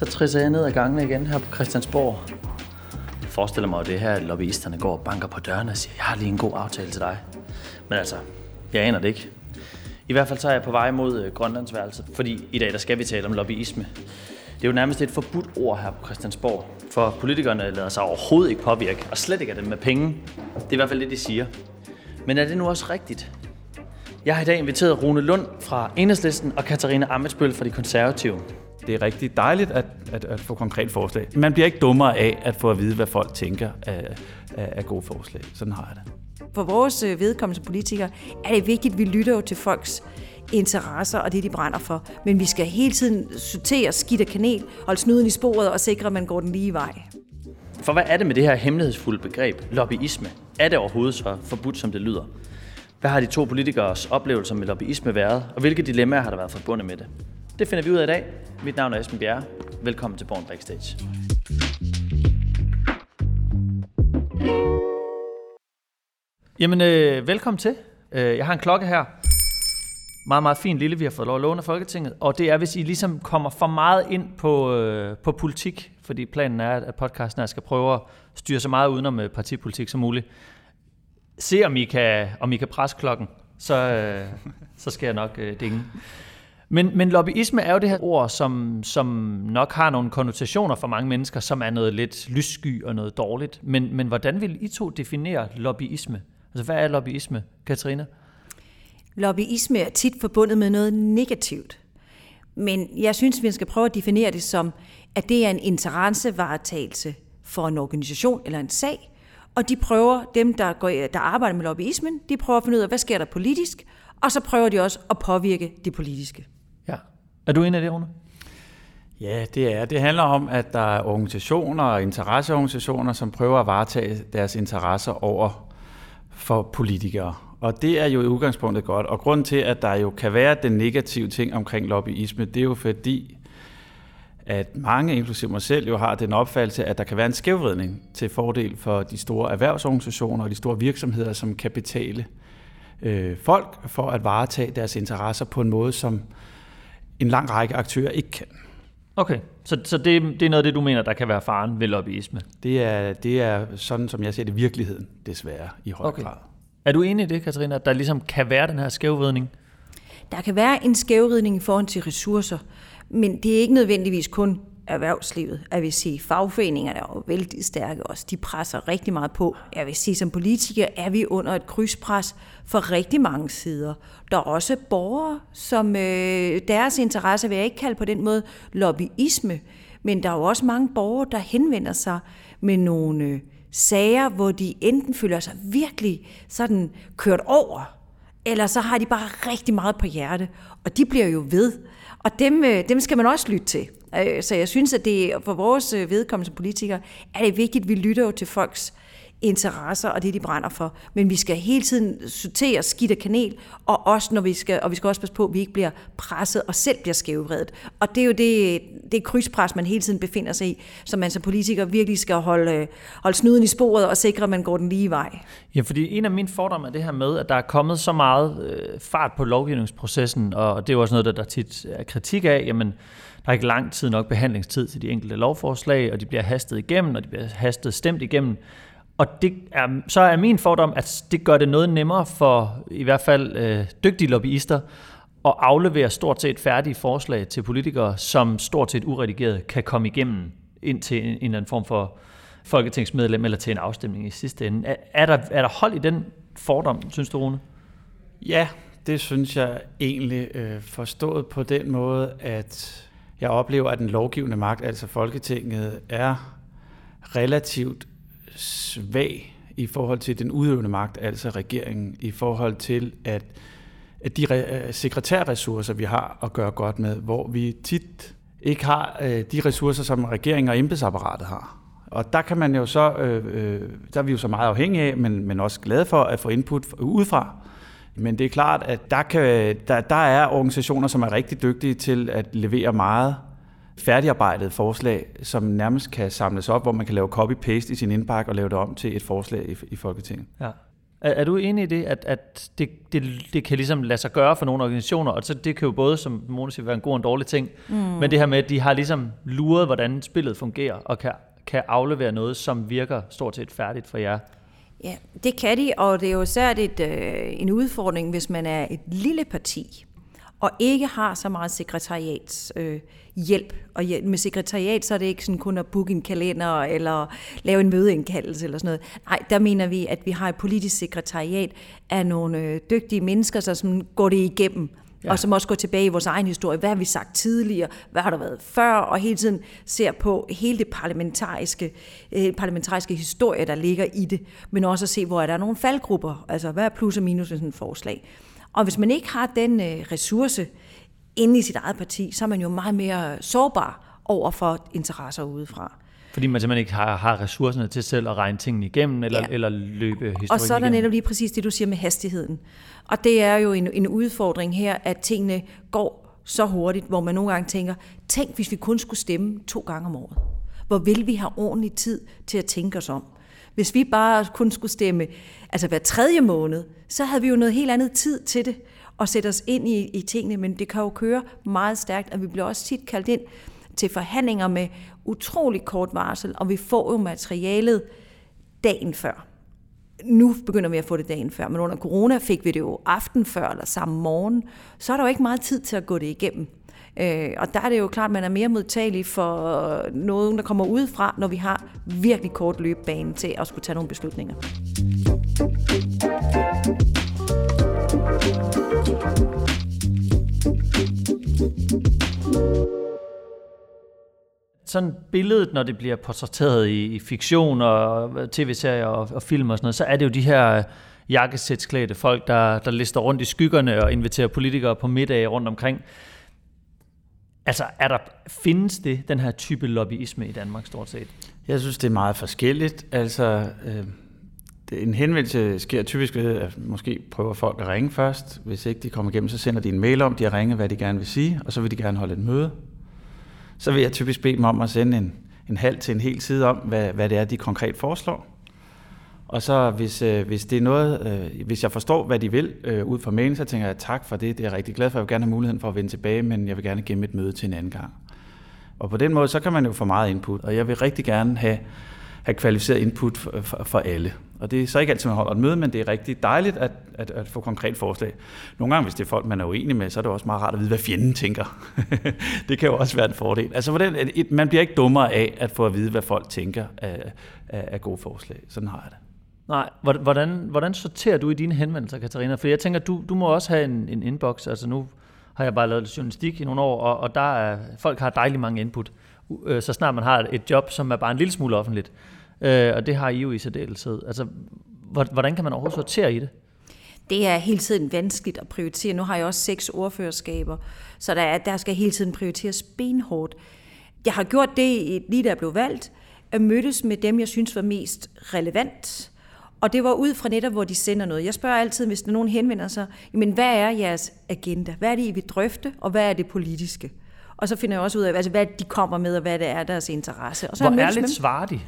Så trisser jeg ned ad gangene igen her på Christiansborg. Jeg forestiller mig, at det her, at lobbyisterne går og banker på dørene og siger, jeg har lige en god aftale til dig. Men altså, jeg aner det ikke. I hvert fald så er jeg på vej mod øh, Grønlandsværelset, fordi i dag der skal vi tale om lobbyisme. Det er jo nærmest et forbudt ord her på Christiansborg, for politikerne lader sig overhovedet ikke påvirke, og slet ikke af dem med penge. Det er i hvert fald det, de siger. Men er det nu også rigtigt? Jeg har i dag inviteret Rune Lund fra Enhedslisten og Katarina Amitsbøl fra De Konservative. Det er rigtig dejligt at, at, at få konkret forslag. Man bliver ikke dummere af at få at vide, hvad folk tænker af, af, af gode forslag. Sådan har jeg det. For vores øh, vedkommende politikere er det vigtigt, at vi lytter jo til folks interesser og det, de brænder for. Men vi skal hele tiden sortere skidt og kanel, holde snuden i sporet og sikre, at man går den lige vej. For hvad er det med det her hemmelighedsfulde begreb, lobbyisme? Er det overhovedet så forbudt, som det lyder? Hvad har de to politikers oplevelser med lobbyisme været, og hvilke dilemmaer har der været forbundet med det? Det finder vi ud af i dag. Mit navn er Esben Bjerre. Velkommen til Born Backstage. Jamen, øh, velkommen til. Øh, jeg har en klokke her. Meget, meget fin lille, vi har fået lov at låne af Folketinget. Og det er, hvis I ligesom kommer for meget ind på, øh, på politik, fordi planen er, at podcasten her skal prøve at styre så meget udenom øh, partipolitik som muligt. Se, om I kan, om I kan presse klokken, så, øh, så skal jeg nok øh, dinge. Men, men lobbyisme er jo det her ord, som, som nok har nogle konnotationer for mange mennesker, som er noget lidt lyssky og noget dårligt. Men, men hvordan vil I to definere lobbyisme? Altså, hvad er lobbyisme, Katrina? Lobbyisme er tit forbundet med noget negativt. Men jeg synes, vi skal prøve at definere det som, at det er en interessevaretagelse for en organisation eller en sag, og de prøver, dem der, går, der arbejder med lobbyismen, de prøver at finde ud af, hvad sker der politisk, og så prøver de også at påvirke det politiske. Er du enig af det, Rune? Ja, det er. Det handler om, at der er organisationer og interesseorganisationer, som prøver at varetage deres interesser over for politikere. Og det er jo i udgangspunktet godt. Og grund til, at der jo kan være den negative ting omkring lobbyisme, det er jo fordi, at mange, inklusive mig selv, jo har den opfattelse, at der kan være en skævvridning til fordel for de store erhvervsorganisationer og de store virksomheder, som kan betale øh, folk for at varetage deres interesser på en måde, som en lang række aktører ikke kan. Okay, så, så det, det er noget af det, du mener, der kan være faren ved lobbyisme? Det er, det er sådan, som jeg ser det, virkeligheden desværre i høj okay. grad. Er du enig i det, Katarina, at der ligesom kan være den her skævvridning? Der kan være en skævvridning i forhold til ressourcer, men det er ikke nødvendigvis kun erhvervslivet. Jeg vil sige, fagforeningerne er jo vældig stærke også. De presser rigtig meget på. Jeg vil sige, som politikere er vi under et krydspres for rigtig mange sider. Der er også borgere, som øh, deres interesse vil jeg ikke kalde på den måde lobbyisme, men der er jo også mange borgere, der henvender sig med nogle øh, sager, hvor de enten føler sig virkelig sådan kørt over, eller så har de bare rigtig meget på hjerte, og de bliver jo ved. Og dem, øh, dem skal man også lytte til. Øh, så jeg synes, at det for vores øh, vedkommende som politikere, er det vigtigt, at vi lytter jo til folks interesser og det, de brænder for. Men vi skal hele tiden sortere skidt og kanel, og, også når vi skal, og vi skal også passe på, at vi ikke bliver presset og selv bliver skævvredet. Og det er jo det, det krydspres, man hele tiden befinder sig i, som man som politiker virkelig skal holde, øh, holde snuden i sporet og sikre, at man går den lige vej. Ja, fordi en af mine fordomme er det her med, at der er kommet så meget øh, fart på lovgivningsprocessen, og det er jo også noget, der, der tit er kritik af, jamen, der er ikke lang tid nok behandlingstid til de enkelte lovforslag, og de bliver hastet igennem, og de bliver hastet stemt igennem. Og det er, så er min fordom, at det gør det noget nemmere for i hvert fald øh, dygtige lobbyister at aflevere stort set færdige forslag til politikere, som stort set uredigeret kan komme igennem ind til en, en eller anden form for folketingsmedlem eller til en afstemning i sidste ende. Er, er, der, er der hold i den fordom, synes du, Rune? Ja, det synes jeg egentlig øh, forstået på den måde, at jeg oplever, at den lovgivende magt, altså Folketinget, er relativt svag i forhold til den udøvende magt, altså regeringen, i forhold til at, at de re, øh, sekretærressourcer, vi har at gøre godt med, hvor vi tit ikke har øh, de ressourcer, som regeringen og embedsapparatet har. Og der kan man jo så, øh, øh, der er vi jo så meget afhængige af, men, men også glade for at få input udefra. Men det er klart, at der, kan, der, der er organisationer, som er rigtig dygtige til at levere meget færdigarbejdet forslag, som nærmest kan samles op, hvor man kan lave copy-paste i sin indbakke og lave det om til et forslag i, i Folketinget. Ja. Er, er du enig i det, at, at det, det, det kan ligesom lade sig gøre for nogle organisationer, og så det kan jo både, som Mona siger, være en god og en dårlig ting, mm. men det her med, at de har ligesom luret, hvordan spillet fungerer, og kan, kan aflevere noget, som virker stort set færdigt for jer? Ja, det kan de, og det er jo særligt et, øh, en udfordring, hvis man er et lille parti, og ikke har så meget sekretariats øh, hjælp. Og med sekretariat, så er det ikke sådan kun at booke en kalender eller lave en mødeindkaldelse eller sådan noget. Nej, der mener vi, at vi har et politisk sekretariat af nogle øh, dygtige mennesker, så som går det igennem. Ja. Og som også går tilbage i vores egen historie. Hvad har vi sagt tidligere? Hvad har der været før? Og hele tiden ser på hele det parlamentariske, øh, parlamentariske historie, der ligger i det. Men også at se, hvor er der nogle faldgrupper. Altså, hvad er plus og minus i sådan et forslag? Og hvis man ikke har den øh, ressource inde i sit eget parti, så er man jo meget mere sårbar over for interesser udefra. Fordi man simpelthen ikke har, har ressourcerne til selv at regne tingene igennem, eller, ja. eller løbe historien Og så er der igennem. netop lige præcis det, du siger med hastigheden. Og det er jo en, en udfordring her, at tingene går så hurtigt, hvor man nogle gange tænker, tænk hvis vi kun skulle stemme to gange om året. Hvor vil vi have ordentlig tid til at tænke os om? Hvis vi bare kun skulle stemme altså hver tredje måned, så havde vi jo noget helt andet tid til det og sætte os ind i, i tingene, men det kan jo køre meget stærkt, og vi bliver også tit kaldt ind til forhandlinger med utrolig kort varsel, og vi får jo materialet dagen før. Nu begynder vi at få det dagen før, men under corona fik vi det jo aften før eller samme morgen, så er der jo ikke meget tid til at gå det igennem. Øh, og der er det jo klart, at man er mere modtagelig for noget, der kommer udefra, når vi har virkelig kort løbebane til at skulle tage nogle beslutninger sådan billedet, når det bliver portrætteret i, i fiktion og tv-serier og, og film og sådan noget, så er det jo de her øh, jakkesætsklædte folk, der, der lister rundt i skyggerne og inviterer politikere på middage rundt omkring. Altså, er der, findes det, den her type lobbyisme i Danmark stort set? Jeg synes, det er meget forskelligt. Altså, øh, en henvendelse sker typisk ved, at måske prøver folk at ringe først. Hvis ikke de kommer igennem, så sender de en mail om, de har ringet, hvad de gerne vil sige, og så vil de gerne holde et møde. Så vil jeg typisk bede dem om at sende en, en halv til en hel side om, hvad, hvad det er, de konkret foreslår. Og så hvis, øh, hvis det er noget, øh, hvis jeg forstår, hvad de vil øh, ud fra mailen, så tænker jeg, tak for det, det er jeg rigtig glad for. Jeg vil gerne have muligheden for at vende tilbage, men jeg vil gerne gemme et møde til en anden gang. Og på den måde, så kan man jo få meget input, og jeg vil rigtig gerne have, have kvalificeret input for, for, for alle. Og det er så ikke altid, man holder et møde, men det er rigtig dejligt at, at, at få konkret forslag. Nogle gange, hvis det er folk, man er uenig med, så er det også meget rart at vide, hvad fjenden tænker. det kan jo også være en fordel. Altså, hvordan, man bliver ikke dummere af at få at vide, hvad folk tænker af, af, af gode forslag. Sådan har jeg det. Nej, hvordan, hvordan sorterer du i dine henvendelser, Katarina? For jeg tænker, du, du må også have en, en inbox. Altså nu har jeg bare lavet journalistik i nogle år, og, og der er, folk har dejligt mange input. Øh, så snart man har et job, som er bare en lille smule offentligt. Øh, og det har I jo i særdeleshed. Altså, hvordan kan man overhovedet sortere i det? Det er hele tiden vanskeligt at prioritere. Nu har jeg også seks ordførerskaber, så der, er, der skal hele tiden prioriteres benhårdt. Jeg har gjort det, lige da jeg blev valgt, at mødes med dem, jeg synes var mest relevant, og det var ud fra netop, hvor de sender noget. Jeg spørger altid, hvis der nogen henvender sig, men hvad er jeres agenda? Hvad er det, I vil drøfte, og hvad er det politiske? Og så finder jeg også ud af, altså, hvad de kommer med, og hvad det er deres interesse. Og så hvor ærligt svarer de?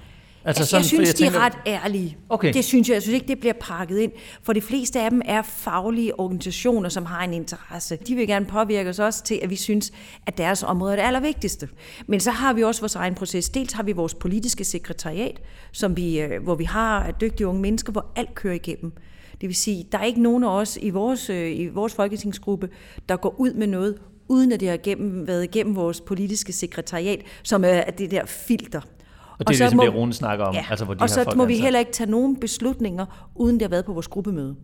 Altså, altså sådan, jeg synes, jeg de tænker... er ret ærlige. Okay. Det synes jeg. Jeg synes ikke, det bliver pakket ind. For de fleste af dem er faglige organisationer, som har en interesse. De vil gerne påvirke os også til, at vi synes, at deres område er det allervigtigste. Men så har vi også vores egen proces. Dels har vi vores politiske sekretariat, som vi, øh, hvor vi har dygtige unge mennesker, hvor alt kører igennem. Det vil sige, der er ikke nogen af os i vores, øh, i vores folketingsgruppe, der går ud med noget, uden at det har gennem, været igennem vores politiske sekretariat, som er det der filter. Og det er og ligesom må, det, Rune snakker om. Ja, altså, hvor de og så folk må vi heller ikke tage nogen beslutninger, uden det har været på vores gruppemøde.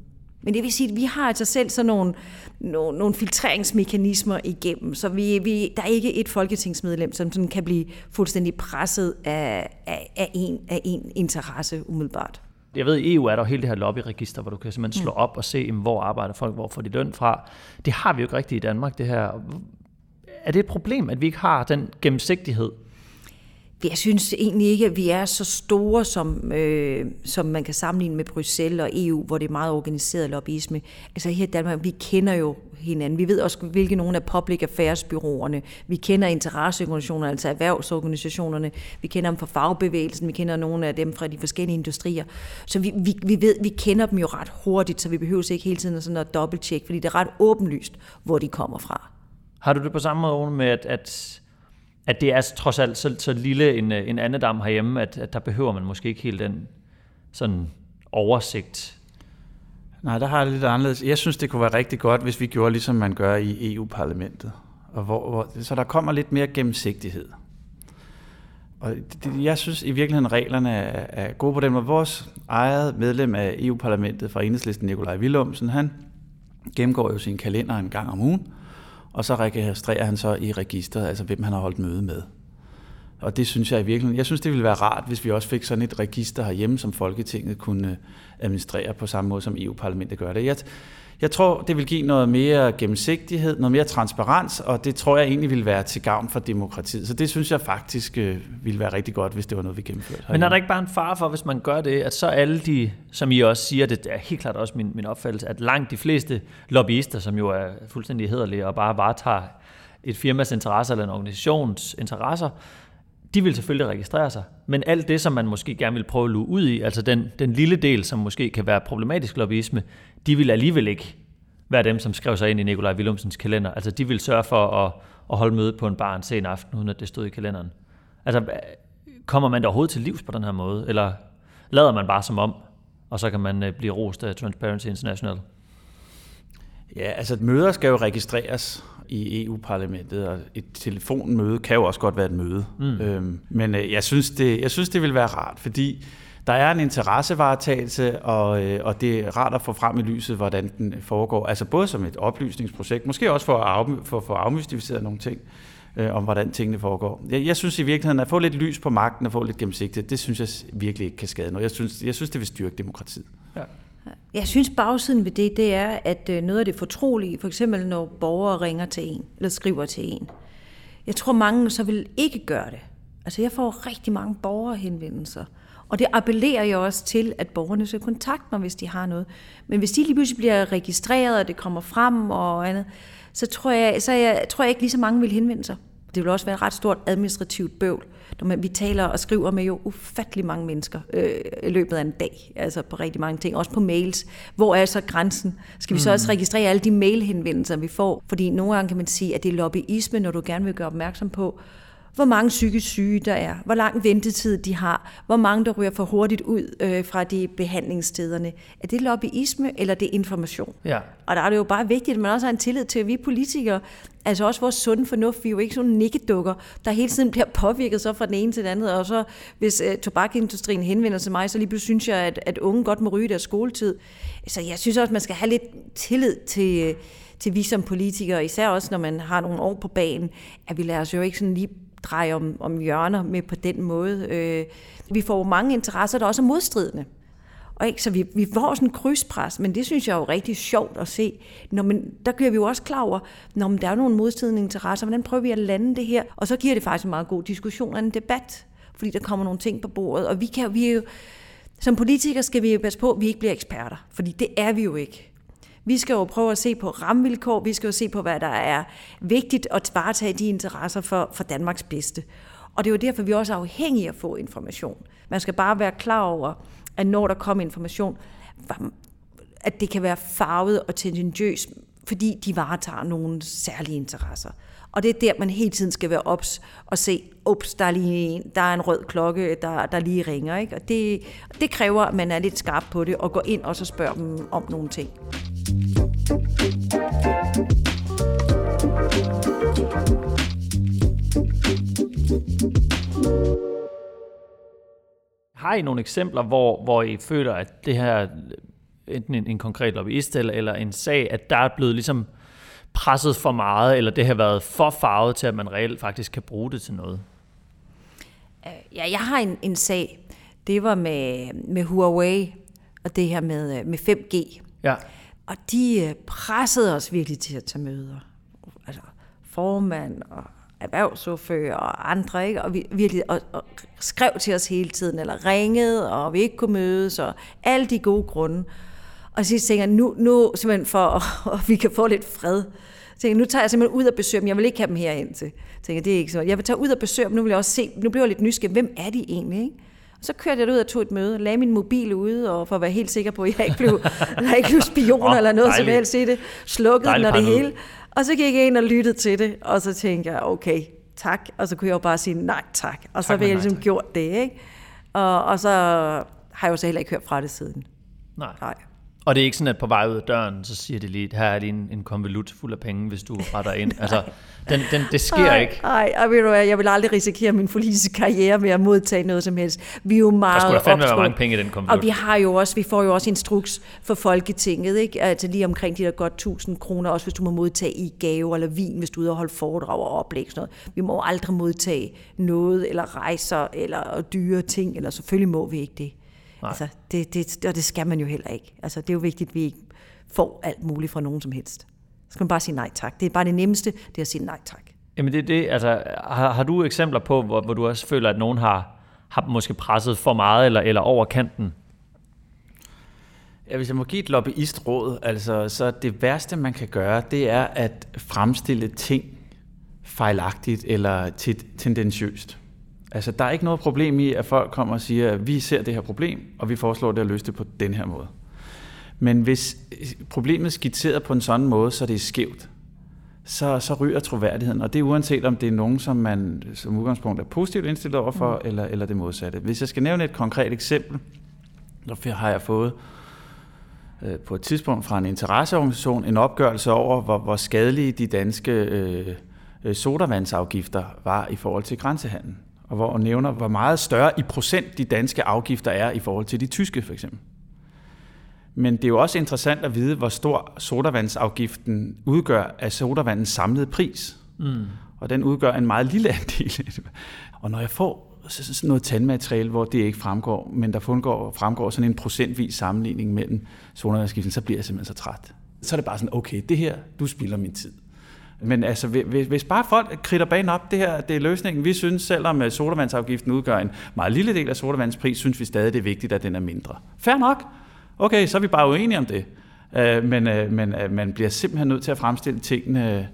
Men det vil sige, at vi har altså selv sådan nogle, nogle, nogle filtreringsmekanismer igennem, så vi, vi, der er ikke et folketingsmedlem, som sådan kan blive fuldstændig presset af, af, af, en, af en interesse umiddelbart. Jeg ved, i EU er der jo hele det her lobbyregister, hvor du kan simpelthen slå mm. op og se, hvor arbejder folk, hvor får de løn fra. Det har vi jo ikke rigtigt i Danmark, det her. Er det et problem, at vi ikke har den gennemsigtighed jeg synes egentlig ikke, at vi er så store, som, øh, som man kan sammenligne med Bruxelles og EU, hvor det er meget organiseret lobbyisme. Altså her i Danmark, vi kender jo hinanden. Vi ved også, hvilke nogle af public affairs byråerne. Vi kender interesseorganisationerne, altså erhvervsorganisationerne. Vi kender dem fra fagbevægelsen. Vi kender nogle af dem fra de forskellige industrier. Så vi, vi, vi, ved, vi kender dem jo ret hurtigt, så vi behøver ikke hele tiden sådan at dobbelttjekke, fordi det er ret åbenlyst, hvor de kommer fra. Har du det på samme måde med, at, at, at det er trods alt så, så lille en, en andedam herhjemme, at, at der behøver man måske ikke helt den sådan oversigt Nej, der har jeg lidt anderledes. Jeg synes, det kunne være rigtig godt, hvis vi gjorde, ligesom man gør i EU-parlamentet. Og hvor, hvor, så der kommer lidt mere gennemsigtighed. Og det, jeg synes i virkeligheden, reglerne er, er gode på den måde. Vores eget medlem af EU-parlamentet fra Enhedslisten, Nikolaj Willumsen, han gennemgår jo sin kalender en gang om ugen, og så registrerer han så i registret, altså hvem han har holdt møde med. Og det synes jeg i virkeligheden, jeg synes det ville være rart, hvis vi også fik sådan et register herhjemme, som Folketinget kunne administrere på samme måde, som EU-parlamentet gør det. Jeg, jeg tror, det vil give noget mere gennemsigtighed, noget mere transparens, og det tror jeg egentlig vil være til gavn for demokratiet. Så det synes jeg faktisk øh, ville være rigtig godt, hvis det var noget, vi gennemførte. Men er der ikke bare en far for, hvis man gør det, at så alle de, som I også siger, det er helt klart også min, min opfattelse, at langt de fleste lobbyister, som jo er fuldstændig hederlige og bare varetager et firmas interesser eller en organisations interesser, de vil selvfølgelig registrere sig, men alt det, som man måske gerne vil prøve at luge ud i, altså den, den lille del, som måske kan være problematisk lobbyisme, de vil alligevel ikke være dem, som skrev sig ind i Nikolaj Willumsens kalender. Altså de vil sørge for at, at holde møde på en bar en sen aften, uden at det stod i kalenderen. Altså kommer man der overhovedet til livs på den her måde, eller lader man bare som om, og så kan man øh, blive rost af Transparency International? Ja, altså møder skal jo registreres, i EU-parlamentet, og et telefonmøde kan jo også godt være et møde. Mm. Øhm, men øh, jeg, synes, det, jeg synes, det vil være rart, fordi der er en interessevaretagelse, og, øh, og det er rart at få frem i lyset, hvordan den foregår. Altså både som et oplysningsprojekt, måske også for at, af, for, for at afmystificere nogle ting, øh, om hvordan tingene foregår. Jeg, jeg synes i virkeligheden, at få lidt lys på magten og få lidt gennemsigtighed, det synes jeg virkelig ikke kan skade noget. Jeg synes, jeg synes det vil styrke demokratiet. Ja. Jeg synes bagsiden ved det, det er, at øh, noget af det fortrolige, for eksempel når borgere ringer til en, eller skriver til en, jeg tror mange så vil ikke gøre det. Altså jeg får rigtig mange borgerhenvendelser, og det appellerer jeg også til, at borgerne skal kontakte mig, hvis de har noget. Men hvis de lige pludselig bliver registreret, og det kommer frem og andet, så tror jeg, så jeg, tror jeg ikke lige så mange vil henvende sig. Det vil også være et ret stort administrativt bøvl. Vi taler og skriver med jo ufattelig mange mennesker øh, i løbet af en dag, altså på rigtig mange ting, også på mails. Hvor er så grænsen? Skal vi så mm. også registrere alle de mailhenvendelser, vi får? Fordi nogle gange kan man sige, at det er lobbyisme, når du gerne vil gøre opmærksom på, hvor mange psykisk syge der er, hvor lang ventetid de har, hvor mange der ryger for hurtigt ud øh, fra de behandlingsstederne. Er det lobbyisme, eller er det information? Ja. Og der er det jo bare vigtigt, at man også har en tillid til, at vi politikere, altså også vores sunde fornuft, vi er jo ikke sådan nikkedukker, der hele tiden bliver påvirket så fra den ene til den anden, og så hvis øh, tobakindustrien henvender sig til mig, så lige pludselig synes jeg, at, at unge godt må ryge deres skoletid. Så jeg synes også, at man skal have lidt tillid til, til vi som politikere, især også når man har nogle år på banen, at vi lader os jo ikke sådan lige dreje om, om hjørner med på den måde. Øh, vi får mange interesser, der også er modstridende. Og ikke, så vi, vi får sådan en krydspres, men det synes jeg er jo rigtig sjovt at se. Når man, der bliver vi jo også klar over, når der er nogle modstridende interesser, hvordan prøver vi at lande det her? Og så giver det faktisk en meget god diskussion og en debat, fordi der kommer nogle ting på bordet. Og vi kan vi jo, som politikere skal vi jo passe på, at vi ikke bliver eksperter, fordi det er vi jo ikke. Vi skal jo prøve at se på rammevilkår, vi skal jo se på, hvad der er vigtigt at varetage de interesser for, for Danmarks bedste. Og det er jo derfor, vi også er afhængige af at få information. Man skal bare være klar over, at når der kommer information, at det kan være farvet og tendentiøst, fordi de varetager nogle særlige interesser. Og det er der, man hele tiden skal være ops og se, ups, der er, lige en, der er en rød klokke, der, der lige ringer. Ikke? Og det, det kræver, at man er lidt skarp på det og går ind og så spørger dem om nogle ting. Har I nogle eksempler, hvor, hvor I føler, at det her, enten en, en konkret lobbyist eller, eller en sag, at der er blevet ligesom presset for meget, eller det har været for farvet til, at man reelt faktisk kan bruge det til noget? Øh, ja, jeg har en, en sag. Det var med, med Huawei, og det her med, med 5G. Ja. Og de øh, pressede os virkelig til at tage møder. Altså formand og erhvervsordfører og andre, ikke? og vi virkelig og, og skrev til os hele tiden, eller ringede, og vi ikke kunne mødes, og alle de gode grunde. Og så tænker jeg, nu, nu simpelthen for, at vi kan få lidt fred, så tænker jeg, nu tager jeg simpelthen ud og besøger dem. Jeg vil ikke have dem herhen til. Jeg tænker, det er ikke så. Jeg vil tage ud og besøge dem. Nu vil jeg også se, nu bliver jeg lidt nysgerrig. Hvem er de egentlig? Ikke? Og så kørte jeg ud og tog et møde, lagde min mobil ude, og for at være helt sikker på, at jeg ikke blev, jeg ikke blev spion oh, eller noget som helst i det. Slukkede den og det hele. Og så gik jeg ind og lyttede til det, og så tænkte jeg, okay, tak. Og så kunne jeg jo bare sige nej tak. Og tak, så ville jeg ligesom gjort det, ikke? Og, og så har jeg jo så heller ikke hørt fra det siden. Nej. nej. Og det er ikke sådan, at på vej ud af døren, så siger de lige, her er lige en, en konvolut fuld af penge, hvis du retter ind. altså, den, den, det sker ej, ikke. Nej, og ved du hvad, jeg vil aldrig risikere min politiske karriere med at modtage noget som helst. Vi er jo meget Der skulle fandme være mange penge i den konvolut. Og vi har jo også, vi får jo også instruks for Folketinget, ikke? Altså lige omkring de der godt 1000 kroner, også hvis du må modtage i gave eller vin, hvis du er ude og holde foredrag og oplæg sådan noget. Vi må aldrig modtage noget, eller rejser, eller dyre ting, eller selvfølgelig må vi ikke det. Nej. Altså, det, det, og det skal man jo heller ikke. Altså, det er jo vigtigt, at vi ikke får alt muligt fra nogen som helst. Så skal man bare sige nej tak. Det er bare det nemmeste, det er at sige nej tak. Jamen det det, altså, har, har du eksempler på, hvor, hvor du også føler, at nogen har, har måske presset for meget eller, eller over kanten? Ja, hvis jeg må give et lobbyistråd, altså, så det værste, man kan gøre, det er at fremstille ting fejlagtigt eller tendensiøst. Altså, der er ikke noget problem i, at folk kommer og siger, at vi ser det her problem, og vi foreslår det at løse det på den her måde. Men hvis problemet er skitseret på en sådan måde, så det er skævt, så, så ryger troværdigheden. Og det er uanset om det er nogen, som man som udgangspunkt er positivt indstillet overfor, mm. eller, eller det modsatte. Hvis jeg skal nævne et konkret eksempel, så har jeg fået øh, på et tidspunkt fra en interesseorganisation en opgørelse over, hvor, hvor skadelige de danske øh, øh sodavandsafgifter var i forhold til grænsehandlen og hvor hun nævner, hvor meget større i procent de danske afgifter er i forhold til de tyske for eksempel. Men det er jo også interessant at vide, hvor stor sodavandsafgiften udgør af sodavandens samlede pris. Mm. Og den udgør en meget lille andel. Og når jeg får sådan noget tandmateriale, hvor det ikke fremgår, men der fremgår, fremgår sådan en procentvis sammenligning mellem sodavandsafgiften, så bliver jeg simpelthen så træt. Så er det bare sådan, okay, det her, du spilder min tid. Men altså, hvis, hvis bare folk kritter banen op, det her det er løsningen. Vi synes, selvom øh, sodavandsafgiften udgør en meget lille del af sodavandspris, synes vi stadig, det er vigtigt, at den er mindre. Fair nok. Okay, så er vi bare uenige om det. Øh, men øh, men man bliver simpelthen nødt til at fremstille tingene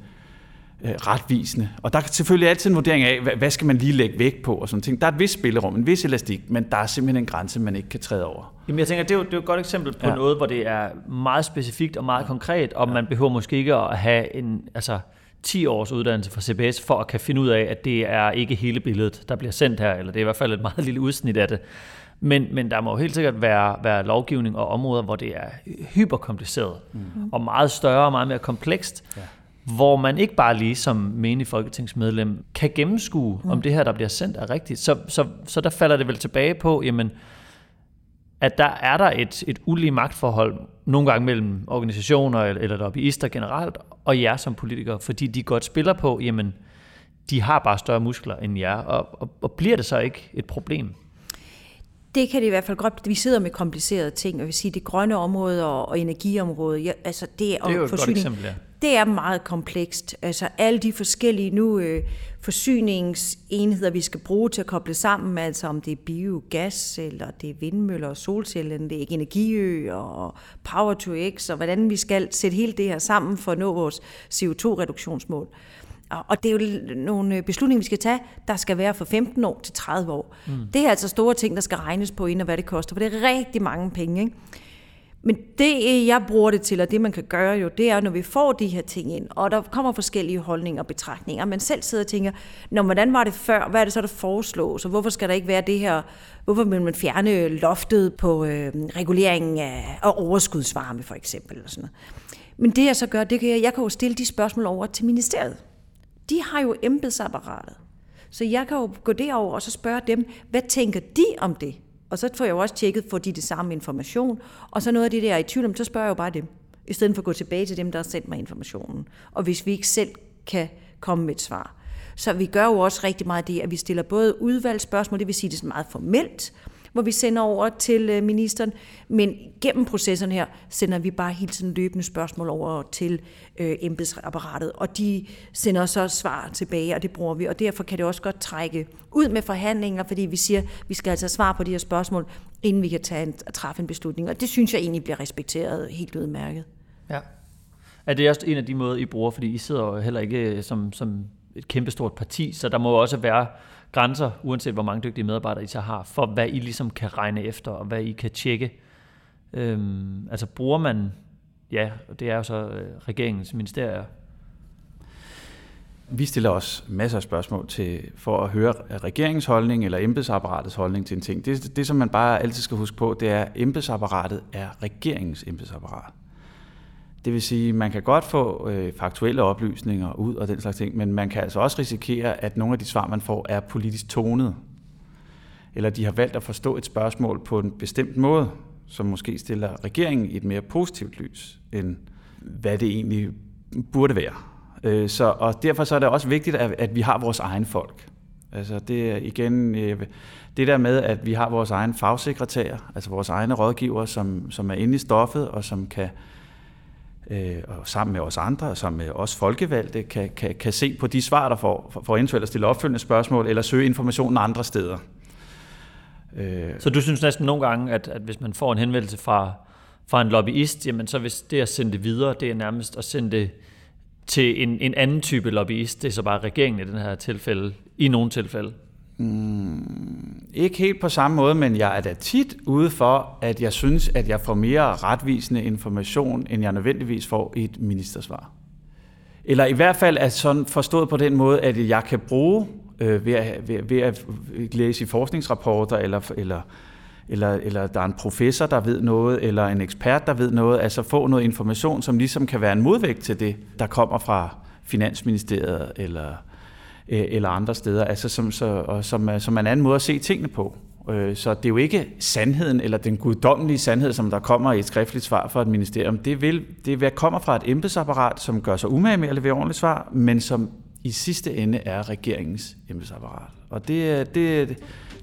uh, retvisende. Og der er selvfølgelig altid en vurdering af, hvad, hvad skal man lige lægge vægt på og sådan ting. Der er et vis spillerum, en vis elastik, men der er simpelthen en grænse, man ikke kan træde over. Jamen jeg tænker, det er jo, det er jo et godt eksempel på ja. noget, hvor det er meget specifikt og meget konkret, og ja. man behøver måske ikke at have en, altså, 10 års uddannelse fra CBS, for at kan finde ud af, at det er ikke hele billedet, der bliver sendt her, eller det er i hvert fald et meget lille udsnit af det. Men, men der må jo helt sikkert være, være lovgivning og områder, hvor det er hyperkompliceret, mm. og meget større og meget mere komplekst, ja. Hvor man ikke bare lige som menig folketingsmedlem kan gennemskue, mm. om det her, der bliver sendt, er rigtigt. Så, så, så der falder det vel tilbage på, jamen, at der er der et, et ulige magtforhold, nogle gange mellem organisationer eller lobbyister generelt, og jer som politikere, fordi de godt spiller på, jamen, de har bare større muskler end jer, og, og, og bliver det så ikke et problem? Det kan det i hvert fald godt. Vi sidder med komplicerede ting, og jeg vil sige, det grønne område og, og energiområdet, ja, altså det er, det er jo et forsyning, godt eksempel, ja. Det er meget komplekst. Altså alle de forskellige nu øh, forsyningsenheder, vi skal bruge til at koble sammen, altså om det er biogas, eller det er vindmøller og solceller, det er energiø og power to x, og hvordan vi skal sætte hele det her sammen for at nå vores CO2-reduktionsmål. Og det er jo nogle beslutninger, vi skal tage, der skal være fra 15 år til 30 år. Mm. Det er altså store ting, der skal regnes på ind, og hvad det koster, for det er rigtig mange penge. Ikke? Men det, jeg bruger det til, og det man kan gøre jo, det er, når vi får de her ting ind, og der kommer forskellige holdninger og betragtninger, man selv sidder og tænker, Nå, hvordan var det før? Hvad er det så, der foreslås? Og hvorfor skal der ikke være det her? Hvorfor vil man fjerne loftet på øh, reguleringen af, af overskudsvarme, for eksempel? Eller sådan noget. Men det jeg så gør, det kan jeg, jeg kan jo stille de spørgsmål over til ministeriet. De har jo embedsapparatet. Så jeg kan jo gå derover og så spørge dem, hvad tænker de om det? Og så får jeg jo også tjekket, får de det samme information. Og så noget af det der er i tvivl om, så spørger jeg jo bare dem. I stedet for at gå tilbage til dem, der har sendt mig informationen. Og hvis vi ikke selv kan komme med et svar. Så vi gør jo også rigtig meget det, at vi stiller både udvalgsspørgsmål, det vil sige det er meget formelt, hvor vi sender over til øh, ministeren. Men gennem processen her sender vi bare hele tiden løbende spørgsmål over til øh, embedsapparatet, og de sender så svar tilbage, og det bruger vi. Og derfor kan det også godt trække ud med forhandlinger, fordi vi siger, at vi skal altså svare på de her spørgsmål, inden vi kan tage en, træffe en beslutning. Og det synes jeg egentlig bliver respekteret helt udmærket. Ja. Er det også en af de måder, I bruger? Fordi I sidder jo heller ikke øh, som, som et kæmpestort parti, så der må også være grænser, uanset hvor mange dygtige medarbejdere I så har, for hvad I ligesom kan regne efter, og hvad I kan tjekke. Øhm, altså bruger man, ja, det er jo så øh, regeringens ministerier. Vi stiller også masser af spørgsmål til, for at høre regeringens holdning eller embedsapparatets holdning til en ting. Det, det, som man bare altid skal huske på, det er, at embedsapparatet er regeringens embedsapparat. Det vil sige, at man kan godt få øh, faktuelle oplysninger ud og den slags ting, men man kan altså også risikere, at nogle af de svar, man får, er politisk tonet. Eller de har valgt at forstå et spørgsmål på en bestemt måde, som måske stiller regeringen i et mere positivt lys, end hvad det egentlig burde være. Øh, så, og derfor så er det også vigtigt, at, at vi har vores egen folk. Altså det er igen øh, det der med, at vi har vores egen fagsekretær, altså vores egne rådgiver, som, som er inde i stoffet og som kan øh, Øh, og sammen med os andre, og sammen med os folkevalgte, kan, kan, kan se på de svar, der får, for, for eventuelt at stille opfølgende spørgsmål, eller søge informationen andre steder. Øh. Så du synes næsten nogle gange, at, at hvis man får en henvendelse fra, fra en lobbyist, jamen så hvis det at sende det videre, det er nærmest at sende det til en, en anden type lobbyist, det er så bare regeringen i den her tilfælde, i nogle tilfælde? Mm, ikke helt på samme måde, men jeg er da tit ude for, at jeg synes, at jeg får mere retvisende information, end jeg nødvendigvis får i et ministersvar. Eller i hvert fald er sådan forstået på den måde, at jeg kan bruge øh, ved, at, ved, ved at læse i forskningsrapporter, eller, eller, eller, eller der er en professor, der ved noget, eller en ekspert, der ved noget, altså få noget information, som ligesom kan være en modvægt til det, der kommer fra Finansministeriet, eller Øh, eller andre steder, altså som, så, og som, som er en anden måde at se tingene på. Øh, så det er jo ikke sandheden eller den guddommelige sandhed, som der kommer i et skriftligt svar fra et ministerium. Det, vil, det kommer fra et embedsapparat, som gør sig umage med at levere ordentligt svar, men som i sidste ende er regeringens embedsapparat. Og det, det,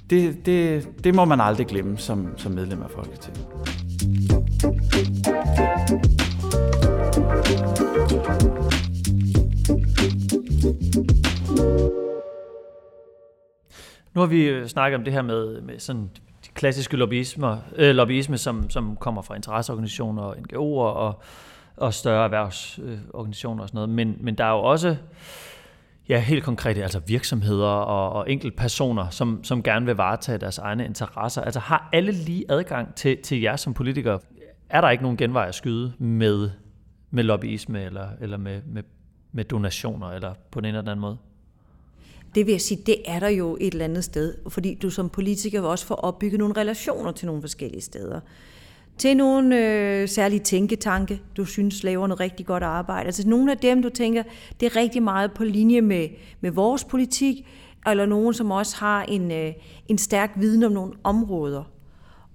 det, det, det må man aldrig glemme som, som medlem af Folketinget. Nu har vi øh, snakket om det her med, med sådan de klassiske lobbyisme, øh, lobbyisme som, som kommer fra interesseorganisationer og NGO'er og, og større erhvervsorganisationer og sådan noget. Men, men der er jo også ja, helt konkrete altså virksomheder og, og enkelte personer, som, som gerne vil varetage deres egne interesser. Altså har alle lige adgang til, til jer som politikere? Er der ikke nogen genvej at skyde med, med lobbyisme eller, eller med, med, med donationer eller på den ene eller anden måde? Det vil jeg sige, det er der jo et eller andet sted, fordi du som politiker vil også få opbygget nogle relationer til nogle forskellige steder. Til nogle øh, særlige tænketanke, du synes laver noget rigtig godt arbejde. Altså nogle af dem, du tænker, det er rigtig meget på linje med, med vores politik, eller nogen, som også har en, øh, en stærk viden om nogle områder.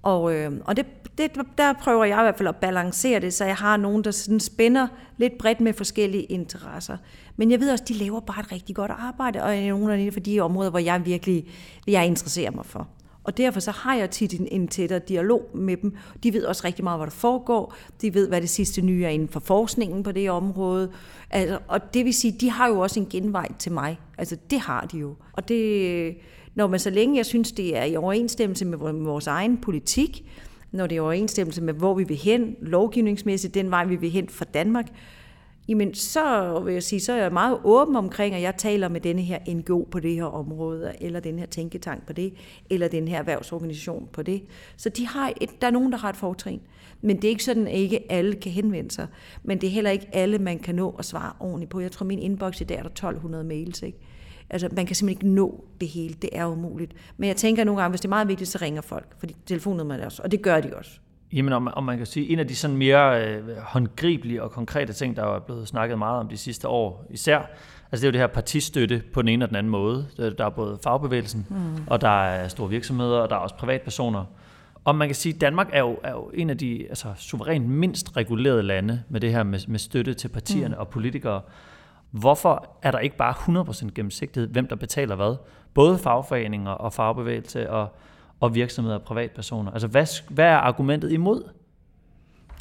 Og, øh, og det, det, der prøver jeg i hvert fald at balancere det, så jeg har nogen, der sådan spænder lidt bredt med forskellige interesser. Men jeg ved også, de laver bare et rigtig godt arbejde, og er nogle af de områder, hvor jeg virkelig jeg interesserer mig for. Og derfor så har jeg tit en, en tættere dialog med dem. De ved også rigtig meget, hvad der foregår. De ved, hvad det sidste nye er inden for forskningen på det område. Altså, og det vil sige, de har jo også en genvej til mig. Altså det har de jo. Og det, når man så længe jeg synes, det er i overensstemmelse med vores egen politik, når det er overensstemmelse med, hvor vi vil hen, lovgivningsmæssigt, den vej, vi vil hen fra Danmark, jamen så vil jeg sige, så er jeg meget åben omkring, at jeg taler med denne her NGO på det her område, eller den her tænketank på det, eller den her erhvervsorganisation på det. Så de har et, der er nogen, der har et fortrin. Men det er ikke sådan, at ikke alle kan henvende sig. Men det er heller ikke alle, man kan nå at svare ordentligt på. Jeg tror, min inbox i dag er der 1200 mails. Ikke? Altså, man kan simpelthen ikke nå det hele. Det er umuligt. Men jeg tænker nogle gange, hvis det er meget vigtigt, så ringer folk. Fordi telefonnummeret er også, og det gør de også. Jamen, om, om man kan sige, en af de sådan mere øh, håndgribelige og konkrete ting, der er blevet snakket meget om de sidste år, især, altså det er jo det her partistøtte på den ene og den anden måde. Der er både fagbevægelsen, mm. og der er store virksomheder, og der er også privatpersoner. Og man kan sige, at Danmark er jo, er jo en af de altså, suverænt mindst regulerede lande med det her med, med støtte til partierne mm. og politikere. Hvorfor er der ikke bare 100% gennemsigtighed, hvem der betaler hvad? Både fagforeninger og fagbevægelse og, og virksomheder og privatpersoner? Altså, hvad, hvad er argumentet imod?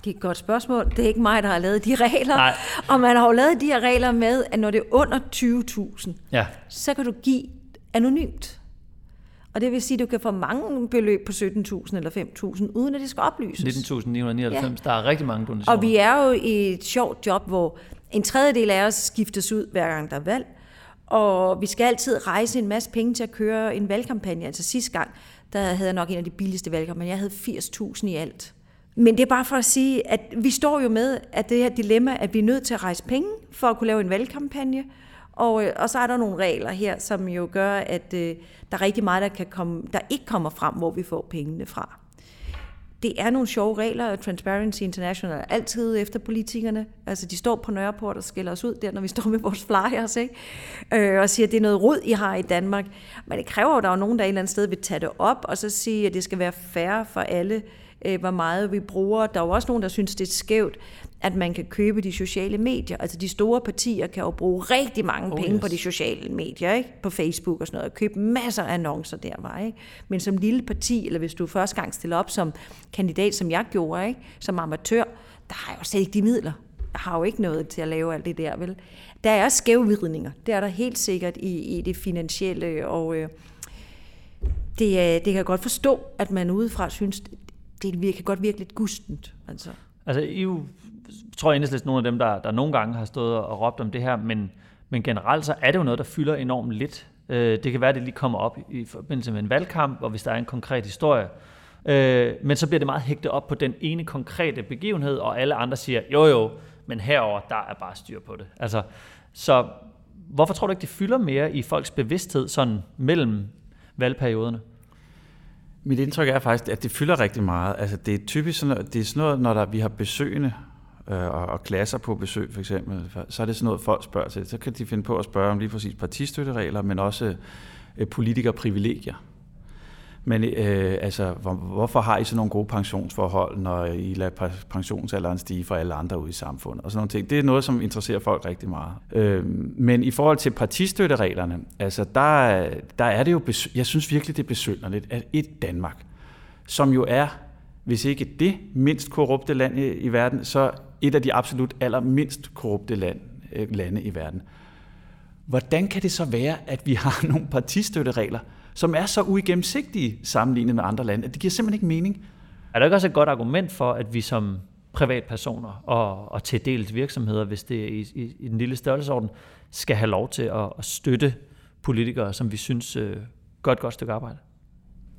Det er et godt spørgsmål. Det er ikke mig, der har lavet de regler. Nej. Og man har jo lavet de her regler med, at når det er under 20.000, Ja. så kan du give anonymt. Og det vil sige, at du kan få mange beløb på 17.000 eller 5.000, uden at det skal oplyses. 19.999, ja. Der er rigtig mange donationer. Og vi er jo i et sjovt job, hvor en tredjedel af os skiftes ud, hver gang der er valg. Og vi skal altid rejse en masse penge til at køre en valgkampagne. Altså sidste gang, der havde jeg nok en af de billigste valgkampagner. Jeg havde 80.000 i alt. Men det er bare for at sige, at vi står jo med at det her dilemma, at vi er nødt til at rejse penge for at kunne lave en valgkampagne. Og, øh, og så er der nogle regler her, som jo gør, at øh, der er rigtig meget, der, kan komme, der ikke kommer frem, hvor vi får pengene fra. Det er nogle sjove regler, og Transparency International er altid efter politikerne. Altså, de står på Nørreport og skælder os ud der, når vi står med vores flyers, ikke? Øh, og siger, at det er noget rod, I har i Danmark. Men det kræver jo, at der er nogen, der et eller andet sted vil tage det op, og så sige, at det skal være fair for alle, øh, hvor meget vi bruger. Der er jo også nogen, der synes, det er skævt, at man kan købe de sociale medier. Altså, de store partier kan jo bruge rigtig mange Oh, penge yes. på de sociale medier, ikke? på Facebook og sådan noget, og købe masser af annoncer der var. Ikke? Men som lille parti, eller hvis du første gang stiller op som kandidat, som jeg gjorde, ikke? som amatør, der har jeg jo slet ikke de midler. Jeg har jo ikke noget til at lave alt det der, vel? Der er skævvidninger. Det er der helt sikkert i, i det finansielle, og øh, det, er- det kan jeg godt forstå, at man udefra synes, det virker, godt virke lidt gustent. Altså. Altså, I er jo, tror jeg enhedslisten nogle af dem, der, der nogle gange har stået og råbt om det her, men, men generelt så er det jo noget, der fylder enormt lidt. Øh, det kan være, at det lige kommer op i forbindelse med en valgkamp, og hvis der er en konkret historie. Øh, men så bliver det meget hægtet op på den ene konkrete begivenhed, og alle andre siger, jo jo, men herover der er bare styr på det. Altså, så hvorfor tror du ikke, det fylder mere i folks bevidsthed sådan mellem valgperioderne? Mit indtryk er faktisk, at det fylder rigtig meget. Altså, det er typisk sådan, det er sådan noget, når der, vi har besøgende øh, og, og klasser på besøg for eksempel, så er det sådan noget, folk spørger til. Så kan de finde på at spørge om lige præcis partistøtteregler, men også øh, politikerprivilegier. Men øh, altså, hvor, hvorfor har I sådan nogle gode pensionsforhold, når I lader pensionsalderen stige for alle andre ude i samfundet? Og sådan nogle ting. Det er noget, som interesserer folk rigtig meget. Øh, men i forhold til partistøttereglerne, altså der, der er det jo, besø- jeg synes virkelig, det er besynderligt, at et Danmark, som jo er, hvis ikke det mindst korrupte land i, i verden, så et af de absolut allermindst korrupte land, øh, lande i verden. Hvordan kan det så være, at vi har nogle partistøtteregler, som er så uigennemsigtige sammenlignet med andre lande, at det giver simpelthen ikke mening? Er der ikke også et godt argument for, at vi som privatpersoner og, og til dels virksomheder, hvis det er i, i, i den lille størrelsesorden, skal have lov til at, at støtte politikere, som vi synes øh, gør et godt stykke arbejde?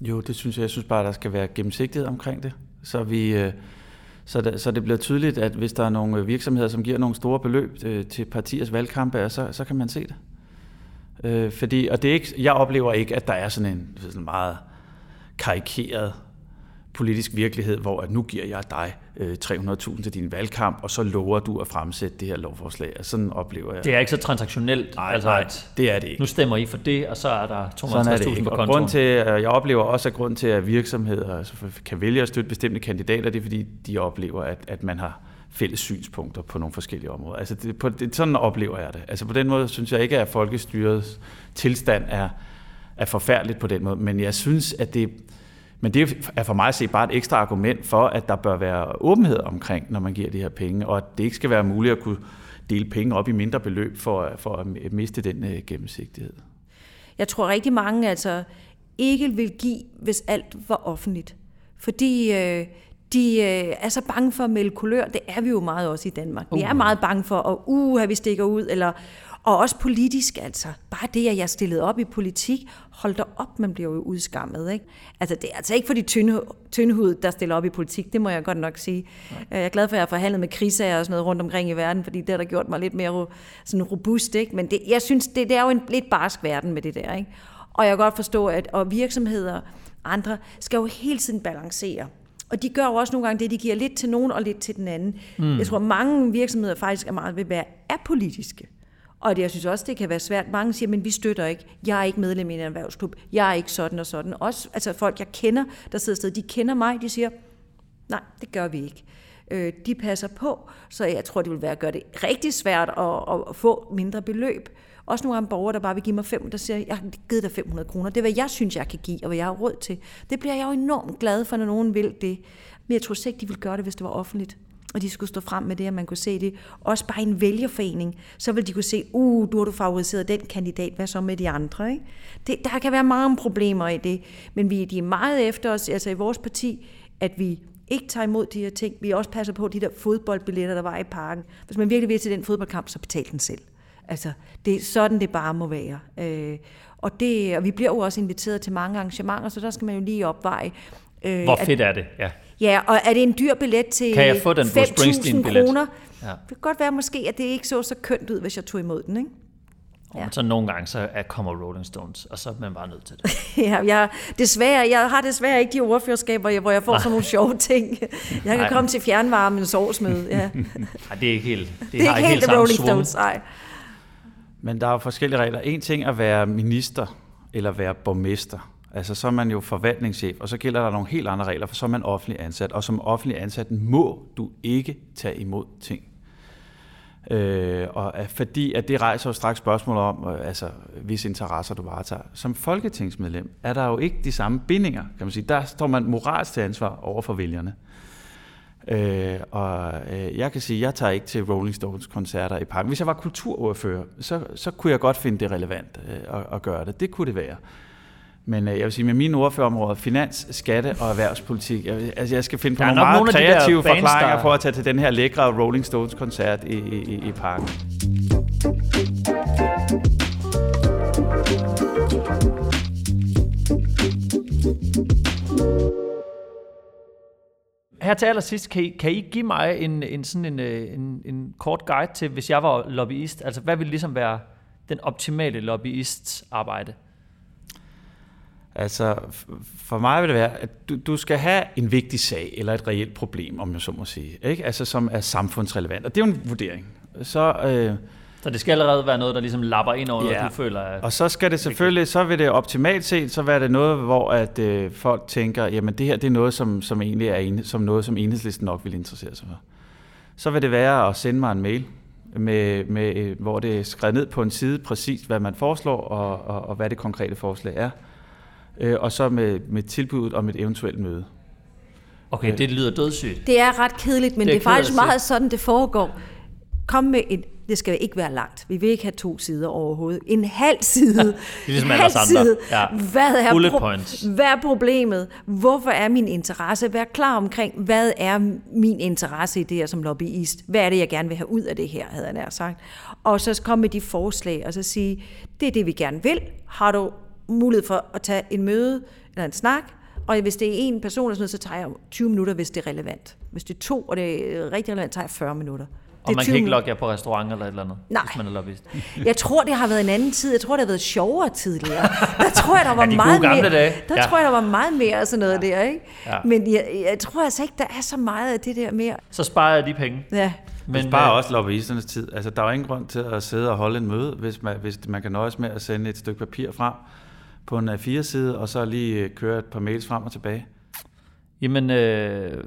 Jo, det synes jeg. Jeg synes bare, der skal være gennemsigtighed omkring det. Så, vi, øh, så, det, så det bliver tydeligt, at hvis der er nogle øh, virksomheder, som giver nogle store beløb øh, til partiers valgkampe, så, så kan man se det. Øh, fordi, og det er ikke, jeg oplever ikke, at der er sådan en sådan meget karikeret politisk virkelighed, hvor at nu giver jeg dig øh, 300.000 til din valgkamp, og så lover du at fremsætte det her lovforslag. Og sådan oplever jeg. Det er ikke så transaktionelt, nej, altså nej, det er det ikke. nu stemmer I for det, og så er der Sådan er det 250.000 ikke. på kontoen. grund til, øh, jeg oplever også, at grund til, at virksomheder altså, kan vælge at støtte bestemte kandidater, det er, fordi de oplever, at, at man har fælles synspunkter på nogle forskellige områder. Altså det, på, det, sådan oplever jeg det. Altså på den måde synes jeg ikke, at folkestyrets tilstand er, er forfærdeligt på den måde, men jeg synes, at det, men det er for mig at se bare et ekstra argument for, at der bør være åbenhed omkring, når man giver de her penge, og at det ikke skal være muligt at kunne dele penge op i mindre beløb for, for at miste den øh, gennemsigtighed. Jeg tror rigtig mange altså ikke vil give, hvis alt var offentligt. Fordi øh, de øh, er så bange for at melde kulør. Det er vi jo meget også i Danmark. Vi er meget bange for, at uh, vi stikker ud, eller og også politisk, altså. Bare det, at jeg stillede op i politik, hold da op, man bliver jo udskammet, ikke? Altså, det er altså ikke for de tynde, tyndhud, der stiller op i politik, det må jeg godt nok sige. Nej. Jeg er glad for, at jeg har forhandlet med kriser og sådan noget rundt omkring i verden, fordi det har der gjort mig lidt mere sådan robust, ikke? Men det, jeg synes, det, det er jo en lidt barsk verden med det der, ikke? Og jeg kan godt forstå, at og virksomheder andre skal jo hele tiden balancere. Og de gør jo også nogle gange det, de giver lidt til nogen og lidt til den anden. Mm. Jeg tror, mange virksomheder faktisk er meget ved at være apolitiske. Og jeg synes også, det kan være svært. Mange siger, men vi støtter ikke. Jeg er ikke medlem i en erhvervsklub. Jeg er ikke sådan og sådan. Også altså folk, jeg kender, der sidder sted, de kender mig, de siger, nej, det gør vi ikke. Øh, de passer på, så jeg tror, det vil være at gøre det rigtig svært at, at få mindre beløb. Også nogle gange borgere, der bare vil give mig 5, der siger, jeg har givet dig 500 kroner. Det er, hvad jeg synes, jeg kan give, og hvad jeg har råd til. Det bliver jeg jo enormt glad for, når nogen vil det. Men jeg tror ikke, de ville gøre det, hvis det var offentligt og de skulle stå frem med det, at man kunne se det. Også bare en vælgerforening, så vil de kunne se, uh, du har du favoriseret den kandidat, hvad så med de andre? Ikke? Det, der kan være mange problemer i det, men vi de er meget efter os, altså i vores parti, at vi ikke tager imod de her ting. Vi også passer på de der fodboldbilletter, der var i parken. Hvis man virkelig vil til den fodboldkamp, så betal den selv. Altså, det er sådan, det bare må være. Øh, og, det, og vi bliver jo også inviteret til mange arrangementer, så der skal man jo lige opveje. Øh, Hvor fedt at, er det? Ja. Ja, og er det en dyr billet til kan jeg få den 5.000 kroner? Ja. Det kan godt være måske, at det ikke så så kønt ud, hvis jeg tog imod den, ikke? Ja. Men så nogle gange, så kommer Rolling Stones, og så er man bare nødt til det. ja, jeg, desværre, jeg har desværre ikke de ordførerskaber, hvor jeg får sådan nogle sjove ting. Jeg kan Nej. komme til fjernvarmens årsmøde. Ja. Nej, det er ikke helt det, det er ikke helt, helt Rolling Stones, nej. Men der er jo forskellige regler. En ting er at være minister, eller være borgmester. Altså så er man jo forvaltningschef, og så gælder der nogle helt andre regler, for så er man offentlig ansat. Og som offentlig ansat må du ikke tage imod ting. Øh, og fordi at det rejser jo straks spørgsmål om, øh, altså, hvis interesser du varetager. Som folketingsmedlem er der jo ikke de samme bindinger, kan man sige. Der står man moralsk til ansvar over for vælgerne. Øh, og øh, jeg kan sige, at jeg tager ikke til Rolling Stones koncerter i parken. Hvis jeg var kulturordfører, så, så kunne jeg godt finde det relevant øh, at, at gøre det. Det kunne det være. Men øh, jeg vil sige, med mine ordførerområder, finans, skatte og erhvervspolitik, jeg, altså jeg skal finde på nogle meget kreative de forklaringer der... for at tage til den her lækre Rolling Stones-koncert i, i, i parken. Her til allersidst, kan I, kan I give mig en, en, sådan en, øh, en, en kort guide til, hvis jeg var lobbyist? Altså, hvad vil ligesom være den optimale lobbyists arbejde? Altså, for mig vil det være, at du, du skal have en vigtig sag, eller et reelt problem, om jeg så må sige, ikke? Altså, som er samfundsrelevant. Og det er jo en vurdering. Så, øh, så det skal allerede være noget, der ligesom lapper ind over ja. noget, du føler er Og så skal det selvfølgelig, så vil det optimalt set, så være det noget, hvor at øh, folk tænker, jamen det her, det er noget, som, som egentlig er en, som noget, som enhedslisten nok vil interessere sig for. Så vil det være at sende mig en mail, med, med, øh, hvor det er skrevet ned på en side præcis, hvad man foreslår, og, og, og hvad det konkrete forslag er øh, og så med, med tilbuddet om et eventuelt møde. Okay, det lyder dødssygt. Det er ret kedeligt, men det er, det er faktisk meget sådan, det foregår. Kom med et, det skal ikke være langt. Vi vil ikke have to sider overhovedet. En halv side. det er ligesom halv side. Ja. Hvad er, Bullet pro- points. hvad er problemet? Hvorfor er min interesse? Vær klar omkring, hvad er min interesse i det her som lobbyist? Hvad er det, jeg gerne vil have ud af det her, havde jeg nær sagt. Og så komme med de forslag, og så sige, det er det, vi gerne vil. Har du mulighed for at tage en møde eller en snak, og hvis det er en person, sådan noget, så tager jeg 20 minutter, hvis det er relevant. Hvis det er to, og det er rigtig relevant, tager jeg 40 minutter. Og man kan ikke logge jer på restaurant eller et eller andet, Nej. hvis man er lobbyist. Jeg tror, det har været en anden tid. Jeg tror, det har været sjovere tidligere. Der tror jeg, der var ja, de meget gamle mere, dage. Der ja. tror jeg, der var meget mere sådan noget ja. der, ikke? Ja. Men jeg, jeg, tror altså ikke, der er så meget af det der mere. Så sparer jeg de penge. Ja. Men det sparer øh, også lobbyisternes tid. Altså, der er jo ingen grund til at sidde og holde en møde, hvis man, hvis man kan nøjes med at sende et stykke papir frem på en A4-side, og så lige øh, køre et par mails frem og tilbage. Jamen, øh,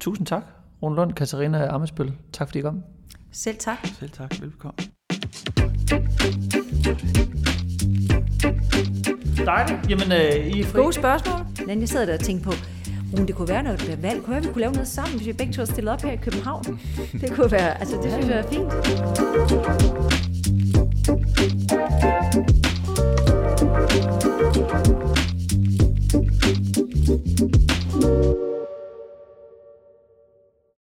tusind tak, Rune Lund, Katarina Ammesbøl. Tak fordi I kom. Selv tak. Selv tak. Velkommen. Dejligt. Jamen, øh, I er fri. Gode spørgsmål. Men jeg sidder der og tænker på, om det kunne være, når det bliver valg, kunne være, vi kunne lave noget sammen, hvis vi begge to stillede op her i København. Det kunne være, altså det synes jeg er fint. thank you